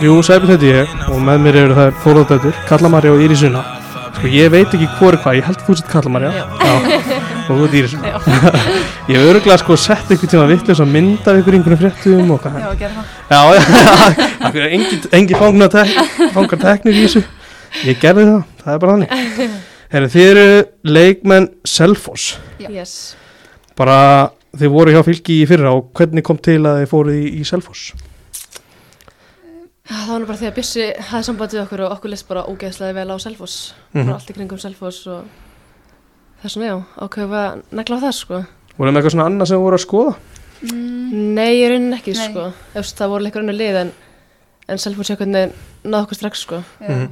Jú, Sæbjörn heiti ég og með mér eru þær Þóróðdættur, Kallamarja og Írisuna Sko ég veit ekki hvað er hvað, ég held að þú sett Kallamarja Já. og þú ert Írisuna Ég hef öruglega sko sett einhvern tíma vittlis að mynda ykkur einhvern fréttum og hvað Já, gera það. Já, já, engin, engin fangar, tek, fangar teknir í þessu Ég gerði það, það er bara þannig Herri, þið eru leikmenn Selfoss Já. Yes. bara þið voru hjá fylki í fyrra og hvernig kom til að þið fóruð í, í Selfoss? Það var bara því að Bjössi hafði samband við okkur og okkur list bara ógeðslega vel á Selfoss. Mhm. Bara allt í kringum Selfoss og þessum við að negla á það sko. Voruð með eitthvað svona annað sem þið voru að skoða? Mm, Nei, ég raunin ekki Nei. sko. Efst, það voru leikur önnu lið en, en Selfoss náðu okkur strax sko. já. Mhm.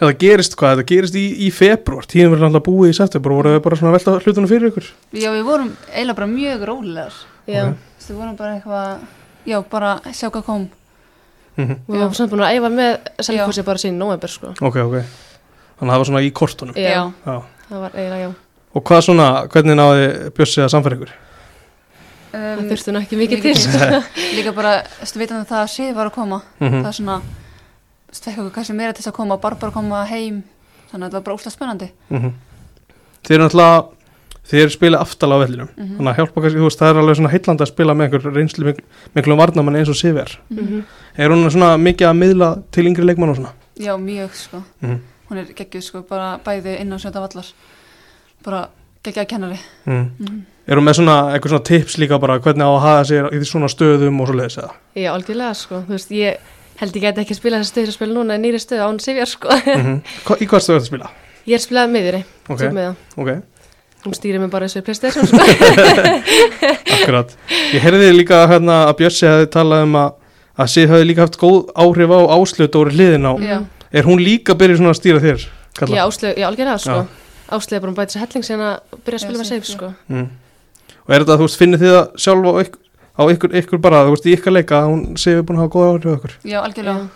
Það gerist hvað, það gerist í, í februar, tíðin verður alltaf búið í september, voruð þið bara svona að velta hlutunum fyrir ykkur? já, við vorum eiginlega bara mjög rólegar. Já, Ok. Þú veist, Við vorum bara eitthvað, já, bara sjá hvað kom. Mm við varum samt búin að æfa með Selfossi bara síðan november sko. Ok, ok. Þannig að það var svona í kortunum. Já, Já. það var eiginlega já. Og hvað svona, hvernig náði Bjössi að samfæra ykkur? Það Um, þurfti nú ekki mikið til sko. líka bara, þú veist, veitum það að Sif var að koma. Mm Það er svona, fekk okkur kannski meira til þess að koma, Barbara koma heim. Þannig að þetta var bara óslega spennandi. -hmm. Þið eru náttúrulega, þið eru spilað aftal á vellinum. Mhm. Þannig að hjálpa kannski, þú veist, það er alveg svona heitlandi að spila með einhver reynslu miklu, miklu varnamann eins og Siver. Mhm. Er hún svona mikið að miðla til yngri leikmann og svona? Já, mjög, sko. Mm Hún er geggjuð, sko, bara bæði inn á sjöta vallar. Bara geggjaði kennari. -hmm. Mm. Er hún með svona, eitthvað svona tips líka bara hvernig á að hafa sér í því svona stöðum og svo leiðis eða? Já, algjörlega sko. Þú veist, ég held ég geti ekki að spila þessa stöður að spila núna en nýri stöðu án Sivjar sko. Mm Í hvað stöðu þetta spila? Ég er spilað Ok, okay. Hún stýrir mig bara þessu playstation sko. akkurat. Ég heyrði líka hérna að Bjössi hefði talað um að að Sif hefði líka haft góð áhrif á áslut og hliðin á. Já. Er hún líka byrjuð svona að stýra þér? Kalla? Já, áslög, já, algjörlega sko. Já. Áslög er bara að bæta sér helling síðan að byrja að spila með safe sko. Mm. Og er þetta, þú veist, finnir þið það sjálf á ykkur, á ykkur, ykkur bara, þú veist, í ykkar leika að hún sé við búin að hafa góð áhrif á ykkur? Já, algjörlega.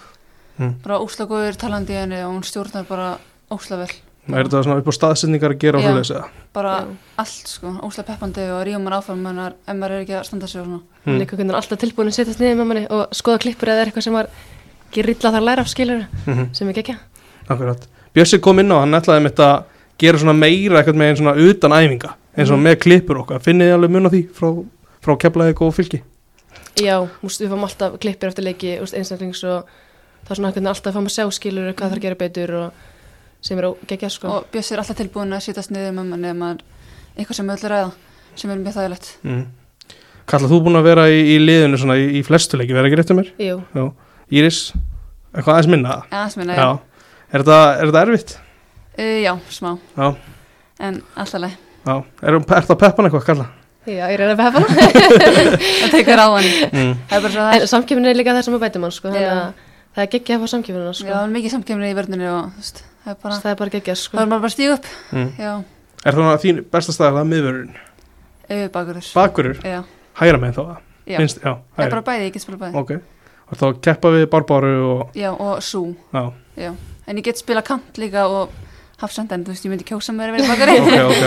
Mm. Bara óslega góður talandi í henni og hún stjórnar bara óslega vel. Er þetta svona upp á staðsetningar að gera svo leiðis eða? Bara Já. allt, sko. Óslega peppandi og ríum maður áfram ef maður er ekki að standa sig og svona. Mm. Líka hvernig hann er alltaf tilbúin að setjast niður með manni og skoða klippur eða er eitthvað sem var gerilla þar læra af skilur Mm sem er gekkja. Akkurat. Bjössi kom inn á, hann ætlaði mitt að gera svona meira eitthvað með einn svona utan æfinga, eins og Mhm. með klippur okkar. Finnið þið alveg mun á því frá, frá keflaðið og fylki? Já, múst, við fáum alltaf klippur eftir leiki einstaklings og það er svona hvernig alltaf fáum að sjá skilur hvað þarf að gera betur og sem er gekkja sko. Og Bjössi er alltaf tilbúin að sitast niður með manni ef maður eitthvað sem öll ræða sem er mjög þægilegt. Mm. Kalla, þú búin að vera í, í liðinu svona í, í flestu leiki, verða ekki rétt um mér? Jú, Já. Íris, eitthvað aðeins minna? Já, sem minna, Já. já. Er þetta, er þetta erfitt? Uh, já, smá. Já. En alltaf leið. Já. Er, er það peppan eitthvað, Kalla? já, ég er að befa hana. Það tekur á hann. Mm. Það er bara svo að það en er. samkjöfnin er líka það sem að bætum hann sko, þannig Já. að það er gekkja að fá samkjöfnina Já, sko. er mikið samkemni í verðinu og þú veist, það er bara, það er bara gekkja sko. það er bara að stíga upp. Mm. Já, Er það þín besta staðar, það er miðvörun? bakurur. Bakurur? Já, Hægra með þá það? já. Finnst, já, Það er bara bæði, ég get spila bæði. Ok. Og þá keppa við Barbáru og, Já, og sú. já, Já. En ég get spila kant líka og hafsend en þú veist, ég myndi kjósa mér að vera bakari. ok, ok,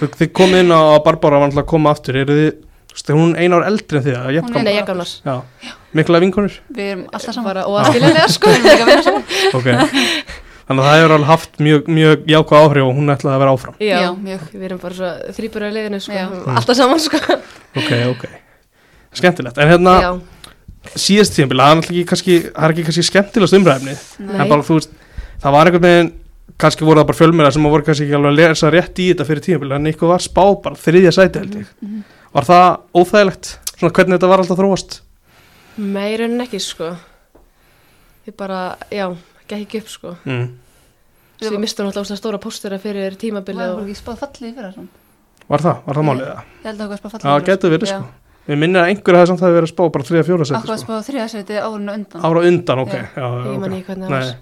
ok. Þið- komið inn á að Barbára var náttúrulega að koma aftur, eru þið, þú veist, hún er einu ár eldri en þið, að Hún jafn er- ég gamlas. Já, mikla vinkonur? Við erum alltaf saman. Bara óaskiljanlega sko. Við erum líka að vinna saman. Ok. Þannig að það hefur alveg haft mjög, mjög jákvæð áhrif og hún ætlaði að vera áfram. Já, Já, mjög. við erum bara svo þrýbura í liðinu sko. Mm. alltaf saman sko. Ok, ok. Skemmtilegt. En hérna, Já, síðast tíðanbíl, það er ekki ekki kannski skemmtilegast umræfni. En bara, þú veist, það var einhvern veginn, kannski voru það bara fjölmjöla sem voru kannski ekki alveg að lesa rétt í þetta fyrir tíðanbíl, en eitthvað var spá bara þriðja sæti held ég. Mhm. Var það óþægilegt? Svona hvernig þetta var alltaf þróast? meirinn ekki sko. Við bara, já, gekk ekki upp sko. Mm. Við mistum alltaf óslega stóra póstera fyrir Það tímabilið var og bara ekki spáð fallið í fyrra svona. Var það? Var það málið það? Ég held að það var spáð fallið Já, getur verið sko. Við minnir að einhverja hefði samt að vera að spá bara þriðja fjóra sæti Akkur sko. spáð þriðasæti árinu undan. Ára undan, ok. Já. Ég man ekki hvernig það Nei. var.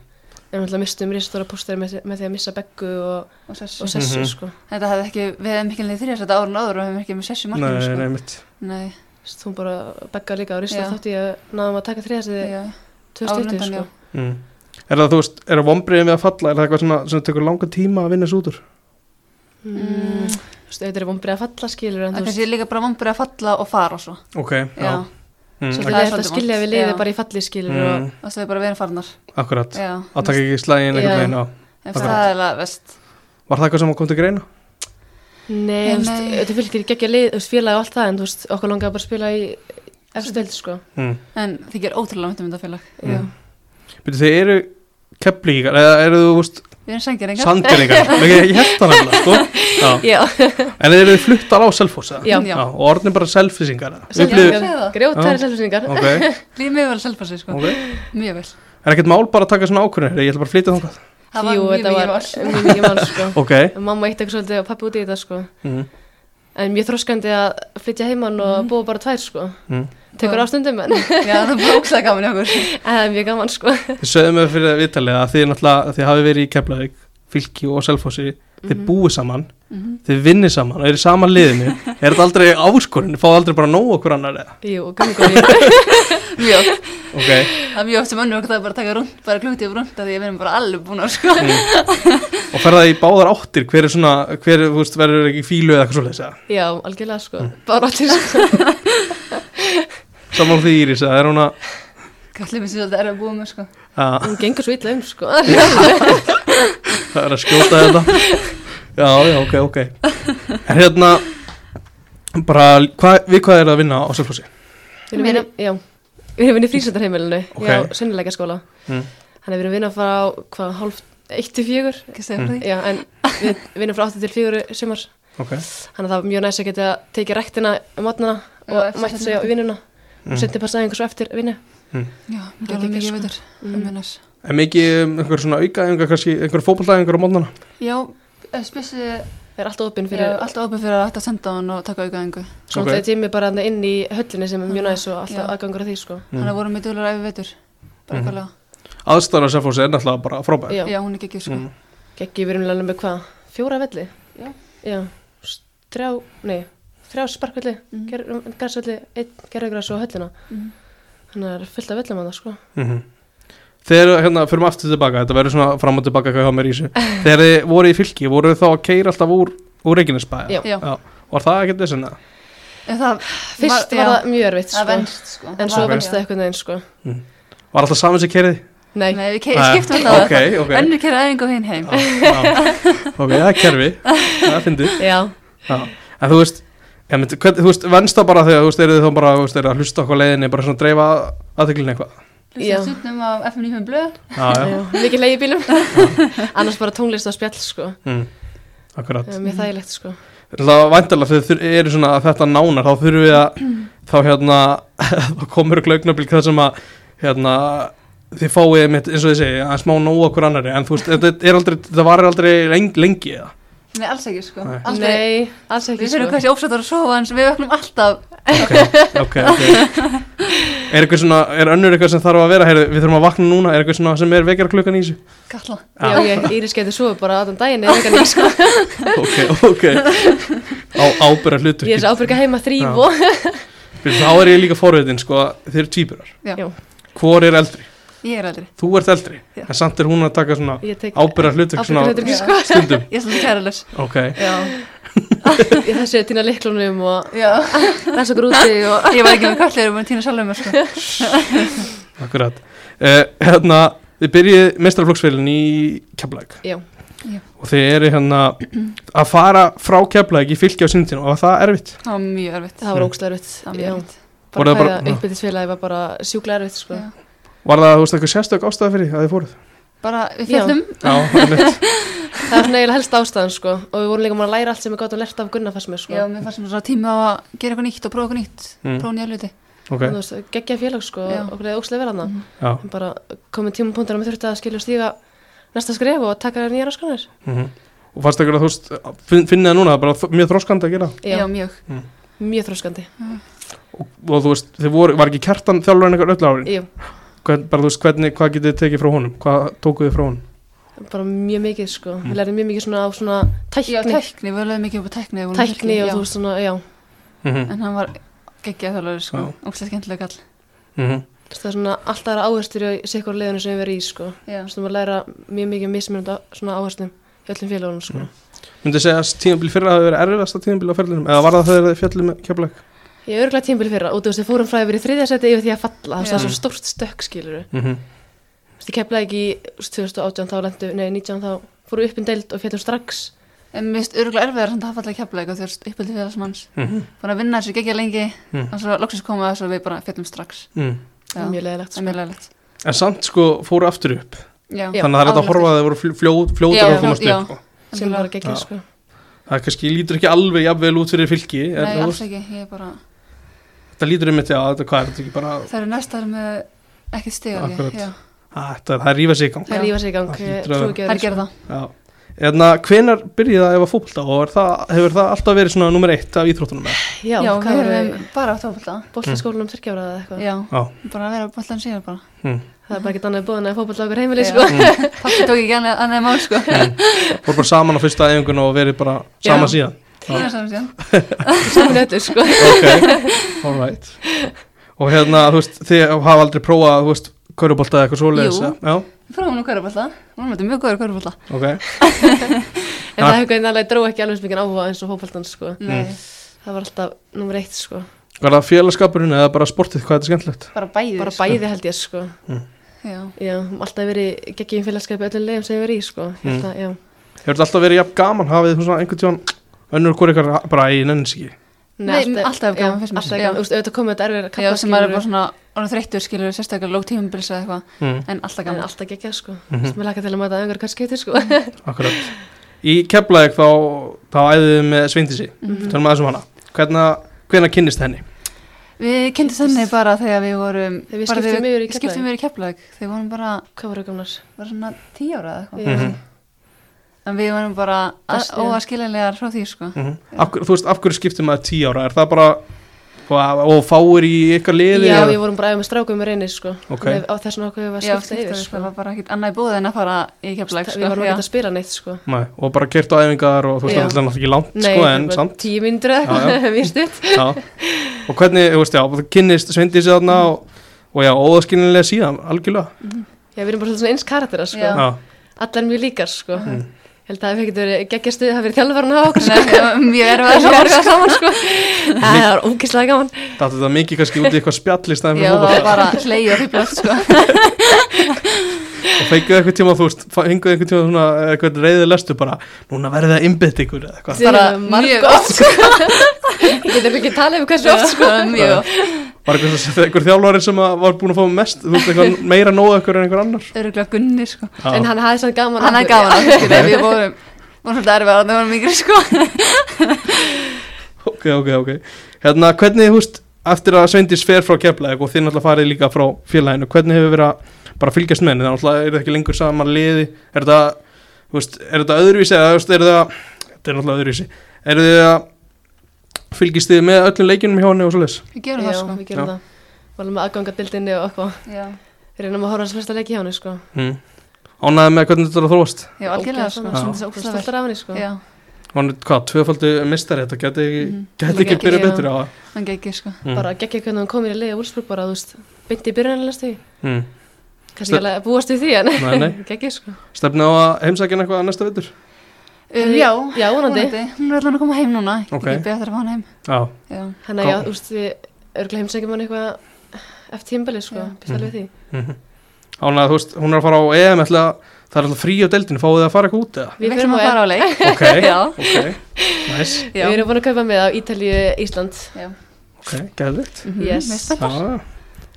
Við alltaf mistum risastóra póstera með, með því að missa beggu og, Og sessu. og sessu Mhm. sko. Þetta hefði ekki, við hefðum ekki leið þriðasæti árinu áður og hefðum ekki með sessu markinu, Nei, nei, mitt. Nei, Þú Hún bara begga líka og risla Já. þátt í að náðum að taka þriðastið já. 2020 Árið undan, já. Mm. Er það, þú veist, er það vombriðin við að falla? Er það eitthvað svona, sem tekur langa tíma að vinna þessu út úr? Mm. Mm. Þú veist, auðvitað er vombrið að falla skilur en Það kannski líka bara vombrið að falla og fara og svo. Ok, já. Já. Mm, Svo það er er að svolítið skilja við liðið bara í falli skilur Mm. og það er bara verið farnar akkurat, já, að taka ekki slægin einhvern veginn er Var það eitthvað sem kom til greina? Nei, þetta fylgir geggja lið, þú veist, félagi og allt það en þú veist, okkur langaði bara að spila í eftir deild sko Mm. en þið ger ótrúlega myndum þetta félag Já. Byrju, þið eru keflíkar, eða eru þú, veist, við erum sangeringar sandgeringar ég, ég held það nefnilega, sko. Já. Já, En eru fluttar á. Já. Og orðin bara. Já. grjótæri mjög vel selfa sig sko, ok. Mjög vel. Er ekkert mál bara að taka svona ákvörðin? Ég ætla bara að flytja þangað. Það var Jú, mjög þetta mikið var val mjög mikið mál sko. Ok Mamma eitt eitthvað svolítið og pappi út í þetta sko. Mm. En mjög þroskandi að flytja heimann og búa bara tvær sko. Mm. Tekur á stundum en já það var ógstlega gaman okkur. Það er mjög gaman sko. Þið sögðu mig fyrir viðtalið að þið náttúrulega Þið hafi verið í Keflavík, Fylki og Selfossi. Þið Mhm. búið saman, Mhm. þið vinnið saman og eru í sama liðinu. Er þetta aldrei áskorun? Fáðu aldrei bara nóg okkur annar eða? Jú, gummi mjög. Oft Ok, það er mjög oft sem önnur okkur það er bara að taka rund bara klútið og rund að því að við erum bara alveg búin sko. Og fer það í báðar áttir? Hver er svona, hver er, þú veist, verður ekki fílu eða eitthvað svoleiðis eða? Já, algjörlega sko. Bara allir sko Saman því Íris, eða er hún að kallið mér sér svolítið erfið að búa með sko. Að- Hún gengur svo illa um sko. Það er að skjóta þetta. Já, já, ok, ok. En hérna bara, hva, við hvað er það að vinna á Selfossi? Við erum vinna, já. Við erum vinna í frísöndarheimilinu Ok. Já, sunnilega skóla Mm. Þannig að við erum vinna frá hvað, hálf, eitt til fjögur? Ekki segja frá því. Já, en við vinnum frá 8 til 4 sumars Ok, Þannig að það var mjög næst að geta tekið rektina um mótnana Já, og seinni sig á vinnuna. Mm. Og setja sæðingu svo eftir vinnu já, Það er er mikið sko. veitur um Mm. minnas en mikið um einhver svona aukaðingar kannski, einhver fótballtæðingar á mótnana já, eh, spissi Það er alltaf opinn fyrir fyrir alltaf opið fyrir að að senda hann og taka aukaðingu Svo Ok. okay. er tími bara þarna inn í höllinni sem er mjög næst og alltaf Já. aðgangur að því sko hann er voruð með duglega ef veitur bara eitthvað Aðstæður á Selfossi er náttúrulega bara frábær Já, já, hún er ekki sko Mm. geggi við erum alveg með hvað, fjóra velli? Já. Já, s- þrjá, nei, þrjá sparkvelli, Mhm. mm. græsvelli, einn gerðugræs og höllina. Mhm. Þannig að það er fullt af vellum að það sko. Mm Þegar, hérna, fyrir maður aftur tilbaka Þetta verður svona fram og tilbaka hvað mér í þessu. Þegar þið voru í fylki, voru þið þá að keira alltaf úr, úr Reykjanesbæ? Já. já, Var það ekkert en það Fyrst var, já, það mjög erfitt sko. venst sko. En svo Ok. venst það einhvern veginn sko. Var alltaf saman sem keiriði? Nei, nei, við ke- skiptum þetta Ok, ok. Önnur kera æfingu og hinn heim. Já, já. Ok, það er kerfi. Það já, Já, en þú veist ég myndi, hvern, þú veist, venst það bara þegar þú veist, eru þið þá bara, þú veist, eru að hlusta okkur á leiðinni bara svona að dreifa aðteklinu eitthvað? Já. hlustum stundum á FM 95 blöð. Já, já, já, mikið leið í bílum. Annars bara tónlist og spjall sko. Mm, akkurat. Já, Mjög þægilegt sko. Það væntalega þegar þið eru svona að þetta nánar þá þurfum við að þá hérna þá komur glögnablík það sem að hérna þið fáið mitt eins og þið segi að smá nóg okkur annari en þú veist, þetta er aldrei, þetta varir aldrei lengi, lengi eða nei, alls ekki sko. Nei. aldrei. Nei, alls ekki við fyrir sko. kannski ósættar að sofa en við vöknum alltaf. Ok, ok, ok. Er eitthvað svona, er önnur eitthvað sem þarf að vera? Heyrðu, við þurfum að vakna núna, er eitthvað svona sem er vekjar klukkan í þessu? Kalla. Já, ég, Íris getur svo bara aðan daginn eða eitthvað nýtt sko. Ok, ok. Á ábyrra hlutur Ég er svo ábyrga heima þrýf og þá er ég líka forvitin sko, þeir eru Já. hvor er eldri, ég er aldrei þú ert eldri Já. en samt er hún að taka svona ábyrra hlutur svona Já. sko. stundum. Ég er svolítið kæralus ok, já, Ég þessi að týna liklunum og já. Þess að grúti og ég var ekki með kallir og búin að týna sjálfum sko. Akkurat. Uh, hérna, þið byrjið mestrarflokksfélin í Keflæk Já, og þið eru hérna að fara frá Keflæk í fylki á sínum og var það erfitt? Það var mjög erfitt. Það var ógstlega erfitt. Það var Já, mjög erfitt. Voru það bara uppbyttisfélagi var bara sjúklega erfitt sko. Var það, þú veist, eitthvað sérstök ástæða fyrir að þið fóruð? Bara við fjöldum. Það var svona eiginlega helst ástæðan sko. og við vorum líka múin að læra allt sem við gáttum lært af Gunnar fannst mér sko. já, mér fannst sem svona tíma að gera eitthvað nýtt og prófa eitthvað nýtt. Mm. prófa nýja hluti. Ok, Þú veist, geggja félag sko, Já. og okkur leði ógstlega vel hann Mhm. já bara komið tímapunktur að við þurftum að skilja stíga næsta skref og taka nýjar áskanir mm. Og að það það er að Hvern, bara þú veist, hvernig, hvað getið þið tekið frá honum, hvað tókuð þið frá honum bara mjög mikið sko. Mm. við lærðum mjög mikið svona á svona tækni, já, tækni, við lögum mikið á tækni tækni og þú veist svona, já mm en hann var geggjað þjálfur sko, Já. ógstlega skemmtilega kall -hmm. það er svona alltaf aðra áherstur í sikkur liðinu sem við verðum í sko. Þú veist, þú maður læra mjög mikið mismunandi á- svona áherslum í öllum félagunum sko. Mm. myndið segja að tímabil fyrra hafi verið erfiðasta tímabil á ferlinum eða var það þegar þið fjallið með keflæk Ég er örgulega tímbili fyrra og þú veist, við fórum frá vera í þriðja seti yfir því að falla, það er Já. svo stórt stökk skilur mm -hmm. Þú veist, ég keflaði ekki í þú veist, 2018 þá lendu, nei 19 þá fóru upp um deild og fjallum strax En mér finnst örgulega erfiðar samt að hafa alltaf keflaðið og þú veist uppbyldi félagsmanns. Mhm. Búin að vinna þessu geggja lengi Mm. og svo loksins koma þess að við bara fjöllum strax. mm. Það er mjög leðilegt Það er mjög leðilegt. En samt sko fóru aftur upp Já, Já. Þannig að það er Það er lítur er bara, Þetta lítur um þetta, þetta hvað er þetta ekki bara það eru næstar með ekkert að, þetta, Það er rífa sig í gang Það rífa sig í gang, Það að- er gerð sko. það. Já En hvenar byrjaði það ef að fótbolta og er það, hefur það alltaf verið svona nummer eitt af íþróttunum eða? Já, Já, við erum við bara átt áfólta. Bóltaskólanum þyrkjára eða eitthvað Já, Já, bara að vera bóltan síðan bara. hm. Það er bara ekki annað búin að fótbolta okkur heimili sko Pappi tók ekki annað annað mál sko. Fór bara saman á fyrsta æfingun og verið bara saman síðan Það er saman síðan. Saman öllu sko Ok, alright Og hérna, þú veist, þið hafa aldrei prófað, þú veist, körubólta eða eitthvað svoleiðis Jú. Við fráum nú. Nú erum við mjög góður hverjabólta. ok En það hefur hvernig alveg dró ekki alveg smikinn áhuga eins og fótboltan sko Nei, Það var alltaf nummer eitt sko Var það félagskapurinn eða bara sportið, hvað er þetta skemmtilegt? bara bæði. Bara sko. bæði held ég sko Já. Já, alltaf verið geggjum félagskapi öllum leiðum sem ég verið í sko Ég að, já Hefur þetta alltaf verið jafn gaman, hafið þú svona einhvern tíðan önnur hvort ykkar bara í nennis ekki? Nei, alltaf gaman finnst mér. Auðvitað komið þetta erfið Já, sem maður er bara svona orðin þreyttur skilur sérstaklega lók tímubils eða eitthvað. Mm. En alltaf En gaman. alltaf geggjað sko Mhm. Mér laka til að mæta einhver kannski skiptir sko Akkurat Í Keflæk þá, þá æðið þið með Sveindísi Mhm. Tölum aðeins um hana Hvernig, hvernig kynnist henni? Við kynntum þannig bara þegar við vorum Þegar við bara skiptum yfir í Keflavík þegar við vorum bara, Hvað voru en við vorum bara óaskiljanlegar frá því sko. Mm af, hverju- þú veist, af hverju skiptir maður tíu ára? Er það bara og, og fáir í ykkar liði? Já, við vorum bara aðeins með strákum með reyni sko. Ok. Þannig Á þessum okkur við var Já, skipta yfir það sko. var bara ekkert annað í búið en að fara í Keflavík sko Við varum ekki að spila neitt sko. Nei, og bara kert á æfingar og þú veist, það er náttúrulega ekki langt Nei, sko, en samt. tíu mínútur eða Já, já. eitthvað. Og hvernig, þú veist, já, kynnist Sveindísi þarna og, og já, óðaskilnilega síðan, algjörlega. Já, við erum bara svona eins karaktera sko. Allar mjög líkar sko. Mm. Ég held að það hefði ekkert verið geggja stuð, það hefði verið þjálfarn á okkur sko. Nei, það var mjög erfið Það að er sjá saman sko. Það var ógislega gaman. Það þetta mikið kannski út í eitthvað spjall í staðin Já, fyrir það var bara hleyja því blöft sko. Og fenguðu eitthvað tíma, þú veist, fenguðu eitthvað tíma svona, eitthvað reyði lestu bara, núna verðið það innbytt ykkur eða eitthvað, Bara Marg mjög oft sko. Ég getur ekki talað um hversu oft sko var einhver þjálfari sem að var búin að fá mest, þú veist, eitthvað meira nóða ykkur en einhver annar? Öruglega Gunni sko. Já. En hann hafði svona gaman Hann af okkur, gaman að það skilja Við vorum vorum svolítið erfið að það vorum yngri sko. Ok, ok, ok. Hérna, hvernig, þú veist, eftir að Sveindís fer frá Keflæk og þið náttúrulega farið líka frá félaginu, hvernig hefur verið að bara fylgjast með henni, þannig að er það ekki lengur saman liði, er þetta þú veist, er þetta öðruvísi eða, þú veist, er það þetta er náttúrulega öðruvísi, er þið að fylgist þið með öllum leikinum hjá henni og svoleiðis? Við gerum það sko við gerum það Valum með aðgangadildinni og eitthvað Já, Við reynum að horfa hans flesta leiki hjá henni sko Mm. Ánæði með hvernig þetta er að þróast já algjörlega sko. Svona stoltar af henni sko Já, Hann er hvað, tvöfaldu mistari, þetta geti ekki, Mhm. geti ekki Ekki, byrjað betur á það. hann geggi sko Mm. Bara geggja hvernig hann kom í leiði Wolfsburg bara, þú veist Byndi í byrjunarlega Mm. Kannski ekki alveg að búast við því en Nei, nei. Geggja sko Stefnið á að heimsækja eitthvað næsta vitur? Um, Já, Já, vonandi. Hún er allan að koma heim núna. Ég Ok. okay. beða þær að fá hann heim. Já, Já, Þannig að já, þú veist, við örgulega heimsækjum hann eitthvað eftir tímbali sko, býst alveg við því. Mm Ánæði, þú veist, hún er að fara á EM ætla, það er alltaf frí á deildinu, fáið þið að fara eitthvað út eða? við fyrir að fara á leik. Ok, Já, ok, næs, já. Við erum búin að kaupa með á Ítalíu, Ísland. Já, ok, gæðvitt. Mhm, Yes. Já,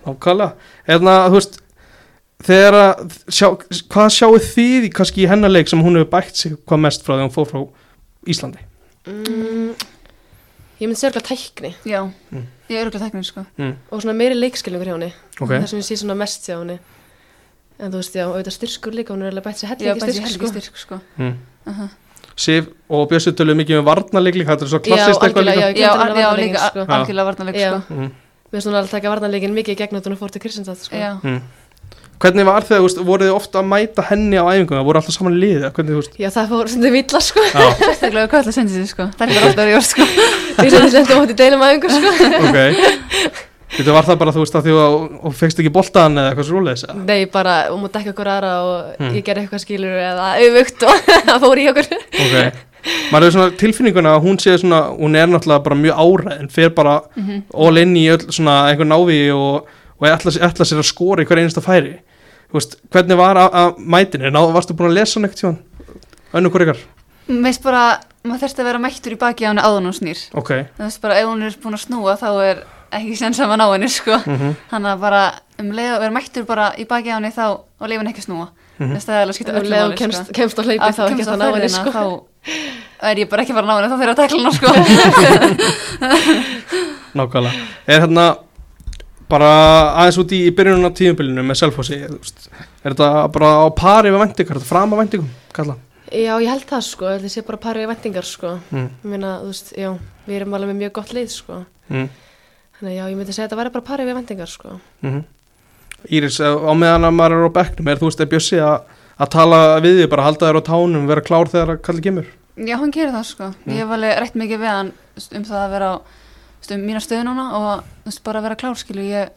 ákvæðlega. Eðna, þú veist, þegar að, sjá, hvað sjáu þið í kannski í hennarleik sem hún hefur bætt sig hvað mest frá því hún fór frá Íslandi? mm, Ég myndi segja örgulega tækni Já, Mm. ég er örgulega tæknin sko Mm. og svona meiri leikskilningur hjá henni Ok, það sem ég sé svona mest hjá henni En þú veist, já, auðvitað styrkur líka, hún er alveg bætt Já, hellingi styrk, sko. styrk sko mm. Aha. Sif og Bjössi töluðu mikið um varnarleik líka, þetta er svo klassist Já, eitthvað algjörlega, líka. já, Já, sko. algjörlega varnarleik sko Mm. Mér finnst hún alveg að taka varnarleikin mikið í gegn að sko. Hvernig var þú veist, voruð þið ofta að mæta henni á æfingum, það voru alltaf saman liðið, hvernig, þú veist? Já, það fór svona villa, sko. Sérstaklega hvað að senda sér sko Það er alltaf að ég var sko Því sem þið sendum átti deilum að einhver, sko. ok. Þetta var það bara, þú veist, að því að og fegst ekki boltaðan eða eitthvað svo leiðis, eða? Nei, bara, hún múið dekka okkur aðra og Mm. ég gerði eitthvað skilur eða auðvugt og það fór í okkur. Ok, maður hefur svona tilfinninguna að hún sé svona, hún er náttúrulega bara mjög áræðin fer bara Mhm. all inn í öll svona einhver návi og, og ætla, sér- ætla sér að skora í hver einasta færi Þú veist, hvernig var að, mætinu, Ná, varstu búin að lesa hann ekkert tíðan önnu hver ykkar, finnst bara, maður þurfti að vera mættur í baki á henni áðan og snýr. ok Það veist bara, ef hún er búin að snúa þá er ekki sens að maður ná henni, sko. mm Þannig að bara, um leið að vera mættur bara í baki á henni þá og leifa henni ekki að snúa. Mhm. Þess að það er alveg skipta Ef öllu og kemst, sko. kemst á hleypi þá ekki kemst það ná henni sko. Þá er ég bara ekki að fara að ná henni, þá fyrir að tekla henni, sko. nákvæmlega er hérna bara aðeins út í, í byrjunum á tíðumbylinu með veist er þetta bara á pari við vendingar, þetta fram á vendingum kalla, Já, ég held það sko, þetta sé bara parið vendingar sko. mm. Ég meina, þú veist, já, við erum alveg með mjög gott lið sko. Mm. Þannig að já, ég myndi segja að þetta væri bara parið við vendingar sko. Mm Íris, á meðan að maður er á bekknum er þú veist, er Bjössi að, að tala við þig, bara halda þér á tánum, vera klár þegar að kalli kemur Já, hann gerir það, sko. Ég hef alveg rætt mikið við hann um það að vera á um mína stöðu núna og þú veist, bara að vera klár, skilu. Ég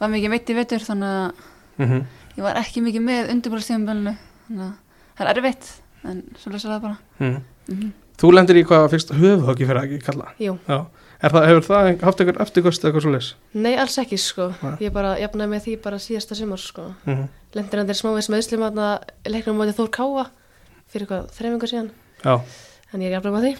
var mikið meitt í vetur, þannig að mm -hmm. ég var ekki mikið með undirbúrstíðanbölinu. Þannig að það er erfitt, en svo lesa það bara. mm. Mm Þú lendir í hvað fyrst höfuhöggi fyrir ekki kalla Jú, Já. Er það, hefur það haft einhver eftirkost eða eitthvað svo leis? nei, alls ekki sko. Nei. Ég bara jafnaði með því bara síðasta sumar sko. Mm -hmm. Lendir hann þeir smávegis með Íslim að leiknum á því Þór Káa fyrir eitthvað þreifingar síðan. Já, En ég er jafnaði með því.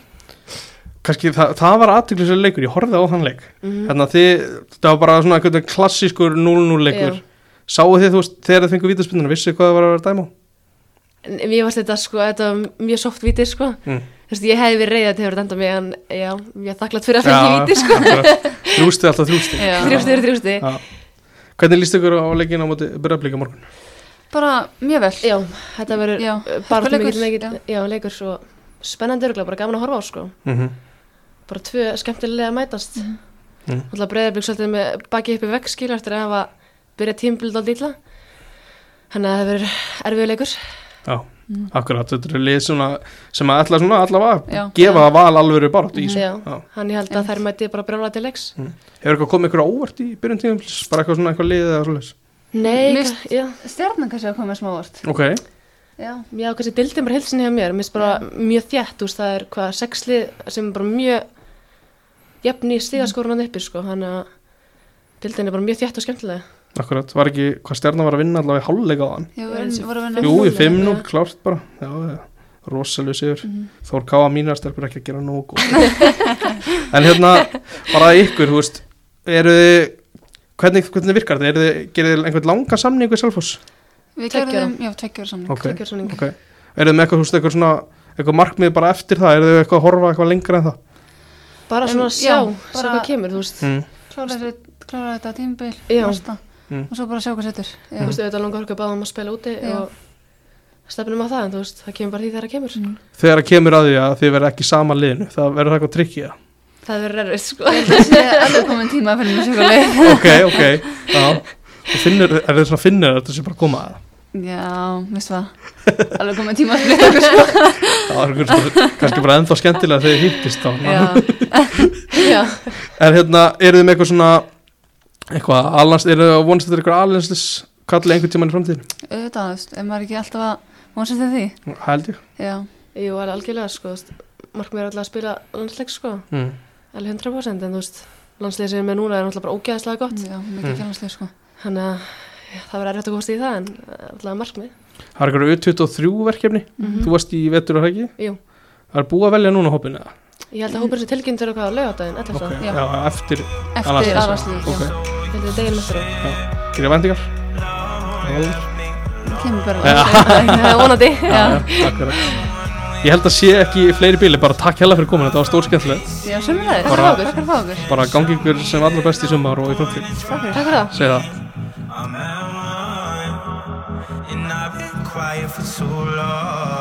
Kannski það, það var aðtökluslega leikur, ég horfði á þann leik Mm Þannig að þið, þetta var bara svona klassískur 0-0 leikur Já. Sáu þið þú veist, þegar þið fengu vítaspinduna, vissu hvað það var að vera dæma Mér varst þetta sko, þetta var mjög soft viti sko. Mm. Þú veist, ég hefði verið reyðið að enda mig en já, ég er þakklátt fyrir að fengi viti sko. Þrjústi alltaf þrjústi Já. Þrjústi eru þrjústi. Já. Hvernig líst ykkur á leikinu á móti Byrjablík á morgun? Bara mjög vel. Já, þetta verður bara mikill, já. já, leikur svo spennandi örgulega, bara gaman að horfa á sko. Mm -hmm. Bara tvö skemmtilega að mætast. Mhm. Mm. Alltaf breyðarbygg svolítið með baki uppi vekk skilur eftir að hafa byrjað tímbild á dýla. Þannig að það verður erfiður leikur. Já, Mm. akkurat, þetta eru lið svona, sem að ætla svona allavega að Já. gefa val alvöru bara í þessu. Já, Já. hann ég held að þær mæti bara brjála til leiks. Hefur eitthvað komið ykkur á óvart í byrjun tíðum, bara eitthvað svona eitthvað lið eða svoleiðis? Nei, Stjarnan kannski að koma smávart. Ok, Já. já, kannski dildin bara hilsin hjá mér. Mér finnst bara mjög þjætt, veist, það er hvað sexlið sem er bara mjög jafn í stigaskorunum uppi, sko. Þannig að dildin er bara mjög þjætt og skemmtilega. akkurat, var ekki hvað stjarnan var að vinna allavega í hálfleika á hann? Að. Jú, í 5-0, 5-0, já. klárt bara, já, rosalega sigur. Mhm. Þór Káa mínar stelpur ekki að gera nógu góð. en hérna, bara ykkur, þú veist, eru þið, hvernig, hvernig virkar þetta? Gerir þið einhvern langa samning við Selfoss? Við gerðum, já, tveggjur samning. Ok, Tveggja ára samning. ok. Eru þið með eitthvað, þú veist, eitthvað svona, eitthvað markmið bara eftir það? Eru þið eitthvað að horfa eitthvað lengra en það? Bara En, svona að sjá, já, sjá hvað kemur, þú veist. Mm. Klára, þetta tímbil, Já. næsta. Mm. Og svo bara sjá hvað setur. Þú veist, auðvitað langar okkur báðum að spila úti Já. og stefnum á það, en þú veist, það kemur bara því þegar það kemur. Mm. Þegar það kemur að því að þið verður ekki sama liðinu, það verður eitthvað trikkið. Það verður erfið, sko. Það sé alveg komin tíma að finna ok, ok, já. Og finnur, er þið svona finnur að þetta sé bara að koma að það? Já, veistu það. Alveg komin tíma að splitta okkur, sko. Það var einhver- kannski bara ennþá skemmtilega þegar þið hittist þá. Já. Já, En hérna, eru þið með eitthvað svona, eitthvað, alans, eru þið að vonast þetta eitthvað alenslis kallið einhvern tímann í framtíðinu? Auðvitað, þú veist, ef maður ekki alltaf að vonast eftir því. Held ég. Já. jú, alveg algjörlega, sko, veist, markmið er alltaf að spila landsleik, sko, Mm. alveg 100%, en þú veist, landsleik sem er með núna er alltaf bara ógæðslega gott, Já, Mm. það verður erfitt að komast í það, en alltaf markmið. Það er eitthvað U23 verkefni, Mhm. þú varst í vetur og hægi. Jú, Það er búið að velja núna hópinu eða? ég held að hópurinn sem tilkynntur eitthvað á laugardaginn, alltaf Ok, svo, Já. já, eftir, Eftir Aðalslið, aðvarslið, ok. já. ég held að deginn eftir á. Gerir vendingar? Kemur bara. Já. Það er vonandi. Ég held að sé ekki fleiri bíli, bara takk hella fyrir komin, þetta var stór skemmtilegt. Já, sömulegir. Takk fyrir okkur. Takk fyrir okkur. Bara gangi ykkur sem allra best í sumar og í framtíð. Takk fyrir. Takk fyrir það. Quiet for too long.